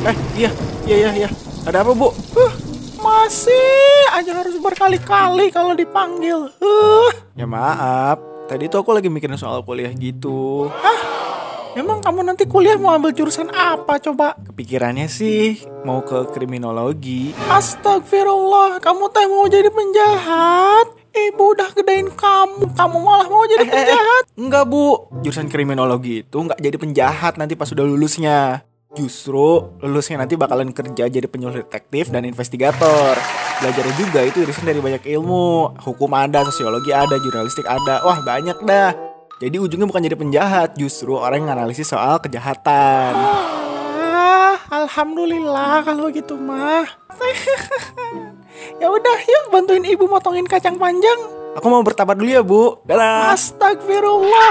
Iya, iya, iya, iya. Ada apa, Bu? Uh, masih aja harus berkali-kali kalau dipanggil. Uh. Ya maaf, tadi tuh aku lagi mikirin soal kuliah gitu. Hah? Emang kamu nanti kuliah mau ambil jurusan apa coba? Kepikirannya sih mau ke kriminologi. Astagfirullah, kamu teh mau jadi penjahat? Ibu udah gedein kamu, kamu malah mau jadi eh, penjahat? Eh, enggak bu, jurusan kriminologi itu nggak jadi penjahat nanti pas udah lulusnya. Justru lulusnya nanti bakalan kerja jadi penyuluh detektif dan investigator. Belajarnya juga itu irisan dari banyak ilmu. Hukum ada, sosiologi ada, jurnalistik ada. Wah banyak dah. Jadi ujungnya bukan jadi penjahat, justru orang yang analisis soal kejahatan. Ah, alhamdulillah kalau gitu mah. ya udah, yuk bantuin ibu motongin kacang panjang. Aku mau bertabat dulu ya, Bu. Dadah. Astagfirullah,